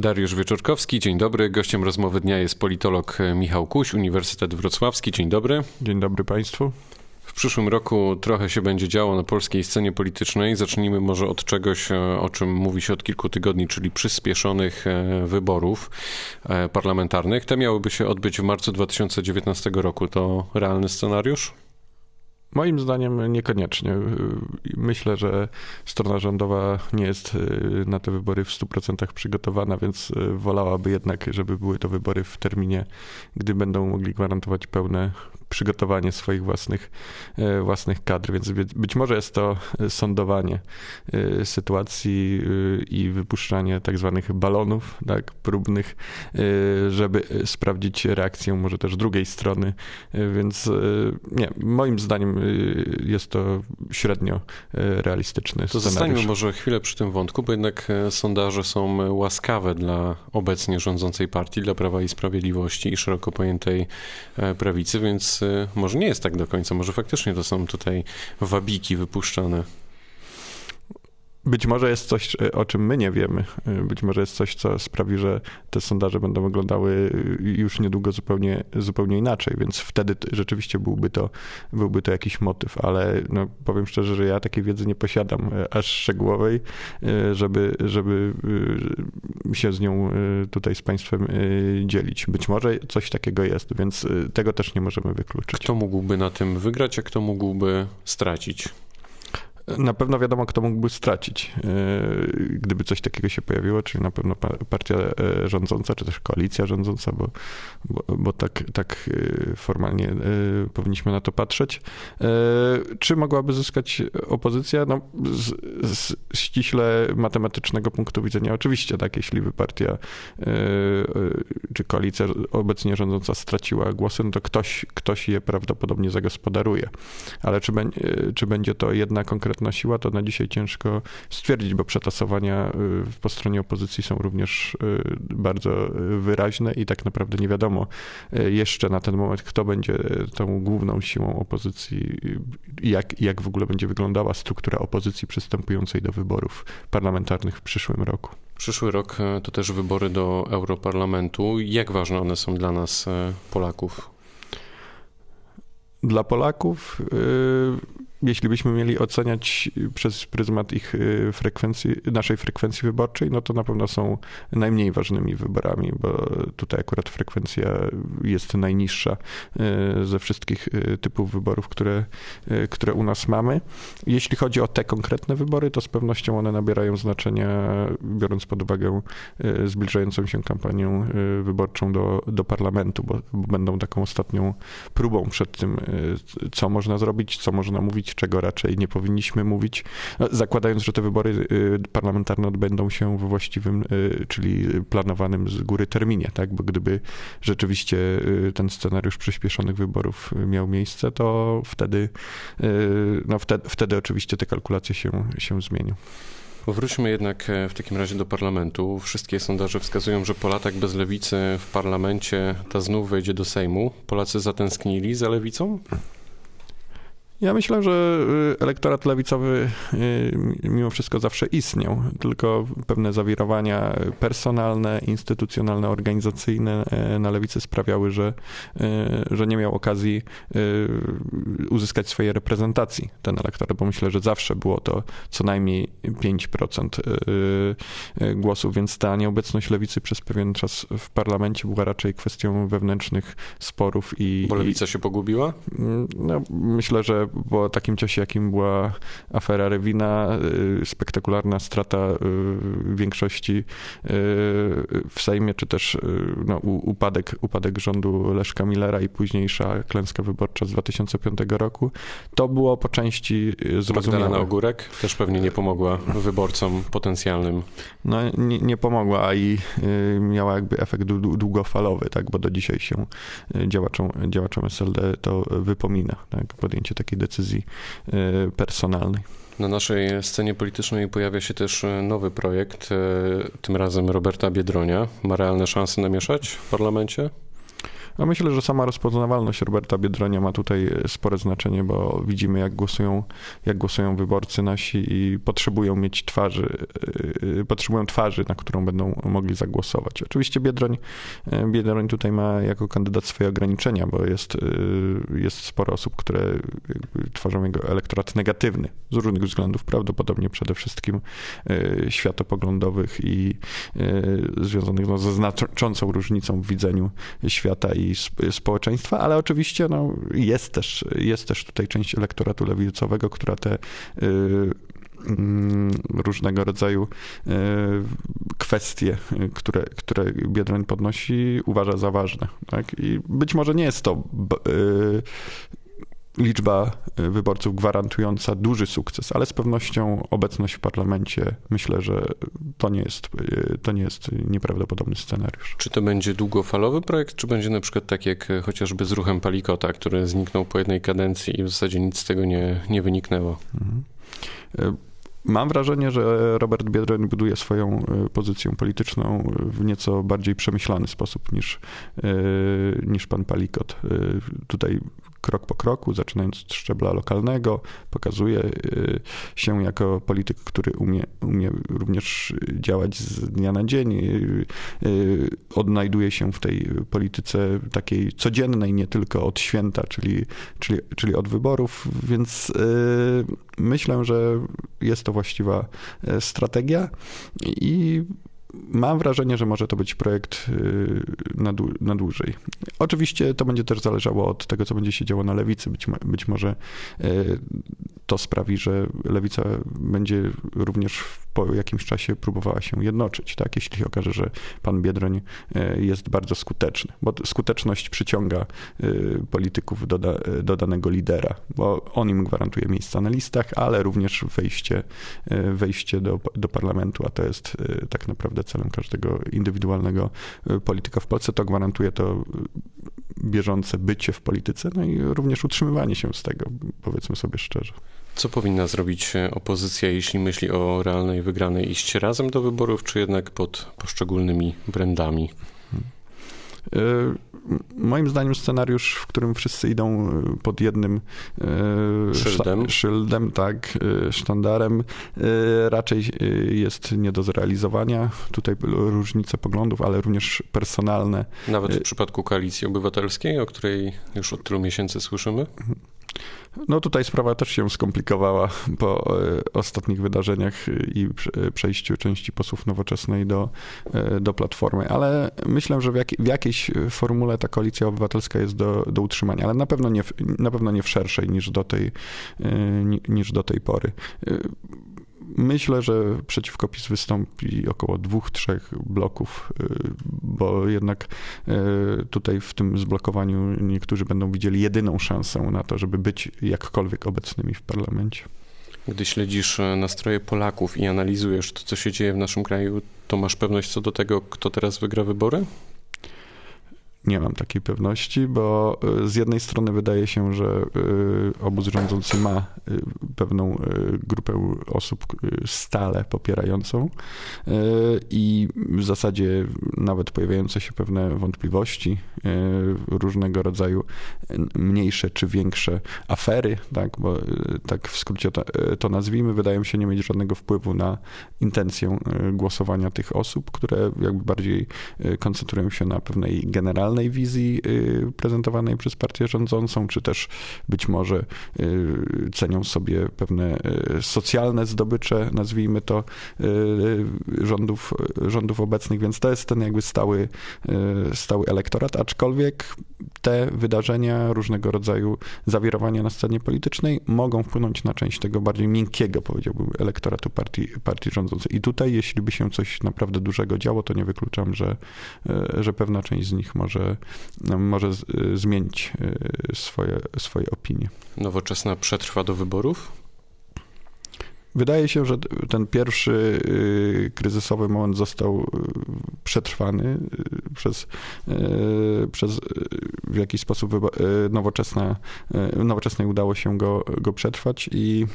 Dariusz Wieczorkowski, dzień dobry. Gościem rozmowy dnia jest politolog Michał Kuś, Uniwersytet Wrocławski. Dzień dobry. Dzień dobry Państwu. W przyszłym roku trochę się będzie działo na polskiej scenie politycznej. Zacznijmy może od czegoś, e, o czym mówi się od kilku tygodni, czyli przyspieszonych e, wyborów e, parlamentarnych. Te miałyby się odbyć w marcu 2019 roku. To realny scenariusz? Moim zdaniem niekoniecznie. Myślę, że strona rządowa nie jest y, na te wybory w 100% przygotowana, więc y, wolałaby jednak, żeby były to wybory w terminie, gdy będą mogli gwarantować pełne przygotowanie swoich własnych, e, własnych kadr, więc być może jest to sądowanie e, sytuacji e, i wypuszczanie tak zwanych balonów tak, próbnych, żeby sprawdzić reakcję może też drugiej strony, więc nie, moim zdaniem jest to średnio realistyczny To zostańmy może chwilę przy tym wątku, bo jednak sondaże są łaskawe dla obecnie rządzącej partii, dla Prawa i Sprawiedliwości i szeroko pojętej prawicy, więc może nie jest tak do końca, może faktycznie to są tutaj wabiki wypuszczane. Być może jest coś, o czym my nie wiemy. Być może jest coś, co sprawi, że te sondaże będą wyglądały już niedługo zupełnie, zupełnie inaczej, więc wtedy rzeczywiście byłby to, byłby to jakiś motyw, ale no, powiem szczerze, że ja takiej wiedzy nie posiadam e, aż szczegółowej, e, żeby, żeby e, się z nią tutaj z Państwem dzielić. Być może coś takiego jest, więc tego też nie możemy wykluczyć. Kto mógłby na tym wygrać, a kto mógłby stracić? Na pewno wiadomo, kto mógłby stracić, e, gdyby coś takiego się pojawiło, czyli na pewno partia e, rządząca, czy też koalicja rządząca, bo, bo, bo tak, tak e, formalnie powinniśmy na to patrzeć. Czy mogłaby zyskać opozycja? No, z, z ściśle matematycznego punktu widzenia oczywiście, tak, jeśli by partia czy koalicja obecnie rządząca straciła głosy, no to ktoś, ktoś je prawdopodobnie zagospodaruje. Ale czy, czy będzie to jedna konkretna siła, to na dzisiaj ciężko stwierdzić, bo przetasowania y, po stronie opozycji są również y, bardzo wyraźne i tak naprawdę nie wiadomo y, jeszcze na ten moment, kto będzie tą główną siłą opozycji, jak, jak w ogóle będzie wyglądała struktura opozycji przystępującej do wyborów parlamentarnych w przyszłym roku. Przyszły rok to też wybory do Europarlamentu. Jak ważne one są dla nas, Polaków? Dla Polaków jeśli byśmy mieli oceniać przez pryzmat ich y, frekwencji, naszej frekwencji wyborczej, no to na pewno są najmniej ważnymi wyborami, bo tutaj akurat frekwencja jest najniższa y, ze wszystkich y, typów wyborów, które, które u nas mamy. Jeśli chodzi o te konkretne wybory, to z pewnością one nabierają znaczenia, biorąc pod uwagę zbliżającą się kampanię wyborczą do, do parlamentu, bo będą taką ostatnią próbą przed tym, co można zrobić, co można mówić czego raczej nie powinniśmy mówić, no, zakładając, że te wybory y, parlamentarne odbędą się we właściwym, y, czyli planowanym z góry terminie, tak? Bo gdyby rzeczywiście y, ten scenariusz przyspieszonych wyborów miał miejsce, to wtedy, no wtedy, wtedy oczywiście te kalkulacje się, się zmienią. Wróćmy jednak e, w takim razie do parlamentu. Wszystkie sondaże wskazują, że po latach bez lewicy w parlamencie ta znów wejdzie do Sejmu. Polacy zatęsknili za lewicą? Ja myślę, że y, elektorat lewicowy y, mimo wszystko zawsze istniał, tylko pewne zawirowania personalne, instytucjonalne, organizacyjne e, na lewicy sprawiały, że, e, że nie miał okazji y, uzyskać swojej reprezentacji ten elektorat, bo myślę, że zawsze było to co najmniej 5% głosów, więc ta nieobecność lewicy przez pewien czas w parlamencie była raczej kwestią wewnętrznych sporów i... Bo lewica się pogubiła? Mm, no, myślę, że po takim czasie, jakim była afera Rewina, y, spektakularna strata y, większości y, w Sejmie, czy też no, upadek, upadek rządu Leszka Millera i późniejsza klęska wyborcza z 2005 roku, to było po części zrozumiałe. Magdalena Ogórek też pewnie nie pomogła wyborcom potencjalnym. No nie, nie pomogła, a i miała jakby efekt długofalowy, tak, bo do dzisiaj się działaczom, działaczom SLD to wypomina, tak, podjęcie takiej decyzji Y, personalnej. Na naszej scenie politycznej pojawia się też y, nowy projekt, y, tym razem Roberta Biedronia. Ma realne szanse namieszać w parlamencie? No myślę, że sama rozpoznawalność Roberta Biedronia ma tutaj spore znaczenie, bo widzimy, jak głosują, jak głosują wyborcy nasi i potrzebują mieć twarzy, yy, potrzebują twarzy, na którą będą mogli zagłosować. Oczywiście Biedroń, Biedroń tutaj ma jako kandydat swoje ograniczenia, bo jest, jest sporo osób, które tworzą jego elektorat negatywny z różnych względów, prawdopodobnie przede wszystkim światopoglądowych i związanych no, ze znaczącą różnicą w widzeniu świata i społeczeństwa, ale oczywiście no, jest, też, jest też tutaj część elektoratu lewicowego, która te y, mm, różnego rodzaju y, kwestie, które, które Biedroń podnosi, uważa za ważne. Tak? I być może nie jest to y, liczba e, wyborców gwarantująca duży sukces, ale z pewnością obecność w parlamencie myślę, że to nie jest, e, to nie jest nieprawdopodobny scenariusz. Czy to będzie długofalowy projekt, czy będzie na przykład tak jak e, chociażby z ruchem Palikota, który zniknął po jednej kadencji i w zasadzie nic z tego nie, nie wyniknęło? Mhm. Mam wrażenie, że Robert Biedroń buduje swoją pozycję polityczną w nieco bardziej przemyślany sposób niż, niż pan Palikot. Tutaj krok po kroku, zaczynając od szczebla lokalnego, pokazuje y, się jako polityk, który umie, umie również działać z dnia na dzień, y, y, odnajduje się w tej polityce takiej codziennej, nie tylko od święta, czyli, czyli, czyli od wyborów, więc myślę, że jest to właściwa strategia i mam wrażenie, że może to być projekt y, na, na dłużej. Oczywiście to będzie też zależało od tego, co będzie się działo na lewicy. Być, być może y, to sprawi, że lewica będzie również po jakimś czasie próbowała się jednoczyć, tak? jeśli się okaże, że pan Biedroń y, jest bardzo skuteczny, bo skuteczność przyciąga polityków do, do danego lidera, bo on im gwarantuje miejsca na listach, ale również wejście, wejście do, do parlamentu, a to jest tak naprawdę celem każdego indywidualnego polityka w Polsce. To gwarantuje to bieżące bycie w polityce, no i również utrzymywanie się z tego, powiedzmy sobie szczerze. Co powinna zrobić e, opozycja, jeśli myśli o realnej wygranej? Iść razem do wyborów, czy jednak pod poszczególnymi brandami? Hmm. Moim zdaniem scenariusz, w którym wszyscy idą e, pod jednym e, szyldem, szyldem tak, e, sztandarem, raczej jest nie do zrealizowania. Tutaj różnice poglądów, ale również personalne. Nawet w przypadku koalicji obywatelskiej, o której już od tylu miesięcy słyszymy? No tutaj sprawa też się skomplikowała po e, ostatnich wydarzeniach i przejściu części posłów nowoczesnej do, e, do Platformy, ale myślę, że w, jak, w jakiejś formule ta koalicja obywatelska jest do, do utrzymania, ale na pewno, nie na pewno nie w szerszej niż do tej, e, niż do tej pory. Myślę, że przeciwko PiS wystąpi około dwóch, trzech bloków, y, bo jednak y, tutaj w tym zblokowaniu niektórzy będą widzieli jedyną szansę na to, żeby być jakkolwiek obecnymi w parlamencie. Gdy śledzisz e, nastroje Polaków i analizujesz to, co się dzieje w naszym kraju, to masz pewność co do tego, kto teraz wygra wybory? Nie mam takiej pewności, bo y, z jednej strony wydaje się, że y, obóz rządzący ma y, pewną grupę osób stale popierającą i w zasadzie nawet pojawiające się pewne wątpliwości, różnego rodzaju mniejsze czy większe afery, tak, bo tak w skrócie to, to nazwijmy, wydają się nie mieć żadnego wpływu na intencję głosowania tych osób, które jakby bardziej koncentrują się na pewnej generalnej realnej wizji y, prezentowanej przez partię rządzącą, czy też być może y, cenią sobie pewne y, socjalne zdobycze, nazwijmy to, rządów, rządów obecnych, więc to jest ten jakby stały, stały elektorat, aczkolwiek te wydarzenia, różnego rodzaju zawirowania na scenie politycznej mogą wpłynąć na część tego bardziej miękkiego, powiedziałbym, elektoratu partii, partii rządzącej. I tutaj, jeśli by się coś naprawdę dużego działo, to nie wykluczam, że, że pewna część z nich może może, może zmienić y, swoje, swoje opinie. Nowoczesna przetrwa do wyborów? Wydaje się, że ten pierwszy y, kryzysowy moment został y, przetrwany przez, przez w jakiś sposób nowoczesna, nowoczesnej udało się go, go przetrwać i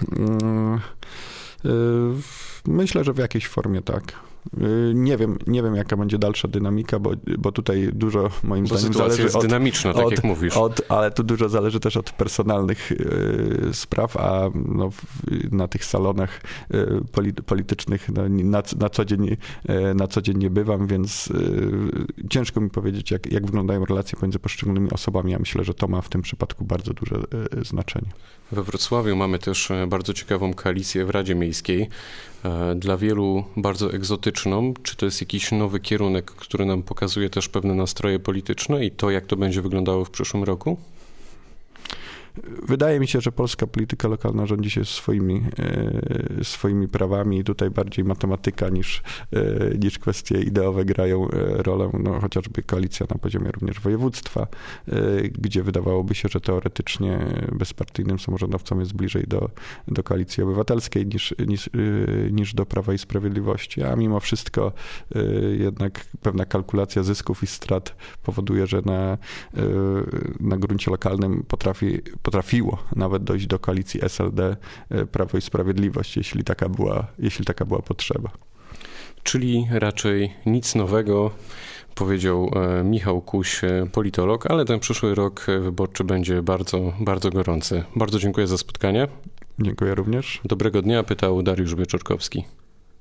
myślę, że w jakiejś formie tak. Y, nie wiem, nie wiem jaka będzie dalsza dynamika, bo, bo tutaj dużo moim bo zdaniem zależy jest od, dynamiczna, tak od, jak mówisz. Od, ale tu dużo zależy też od personalnych y, spraw, a no, w, na tych salonach y, politycznych no, na, na, co dzień, y, na co dzień nie bywam, więc y, ciężko mi powiedzieć, jak, jak wyglądają relacje pomiędzy poszczególnymi osobami. Ja myślę, że to ma w tym przypadku bardzo duże y, znaczenie. We Wrocławiu mamy też e, bardzo ciekawą koalicję w Radzie Miejskiej, e, dla wielu bardzo egzotyczną. Czy to jest jakiś nowy kierunek, który nam pokazuje też pewne nastroje polityczne i to, jak to będzie wyglądało w przyszłym roku? Wydaje mi się, że polska polityka lokalna rządzi się swoimi, e, swoimi prawami i tutaj bardziej matematyka niż, e, niż kwestie ideowe grają e, rolę, no, chociażby koalicja na poziomie również województwa, gdzie wydawałoby się, że teoretycznie bezpartyjnym samorządowcom jest bliżej do, do koalicji obywatelskiej niż, niż, niż do Prawa i Sprawiedliwości, a mimo wszystko jednak pewna kalkulacja zysków i strat powoduje, że na, na gruncie lokalnym potrafi potrafiło nawet dojść do koalicji SLD e, Prawo i Sprawiedliwość, jeśli taka była, jeśli taka była potrzeba. Czyli raczej nic nowego, powiedział e, Michał Kuś, e, politolog, ale ten przyszły rok wyborczy będzie bardzo, bardzo gorący. Bardzo dziękuję za spotkanie. Dziękuję również. Dobrego dnia, pytał Dariusz Wieczorkowski.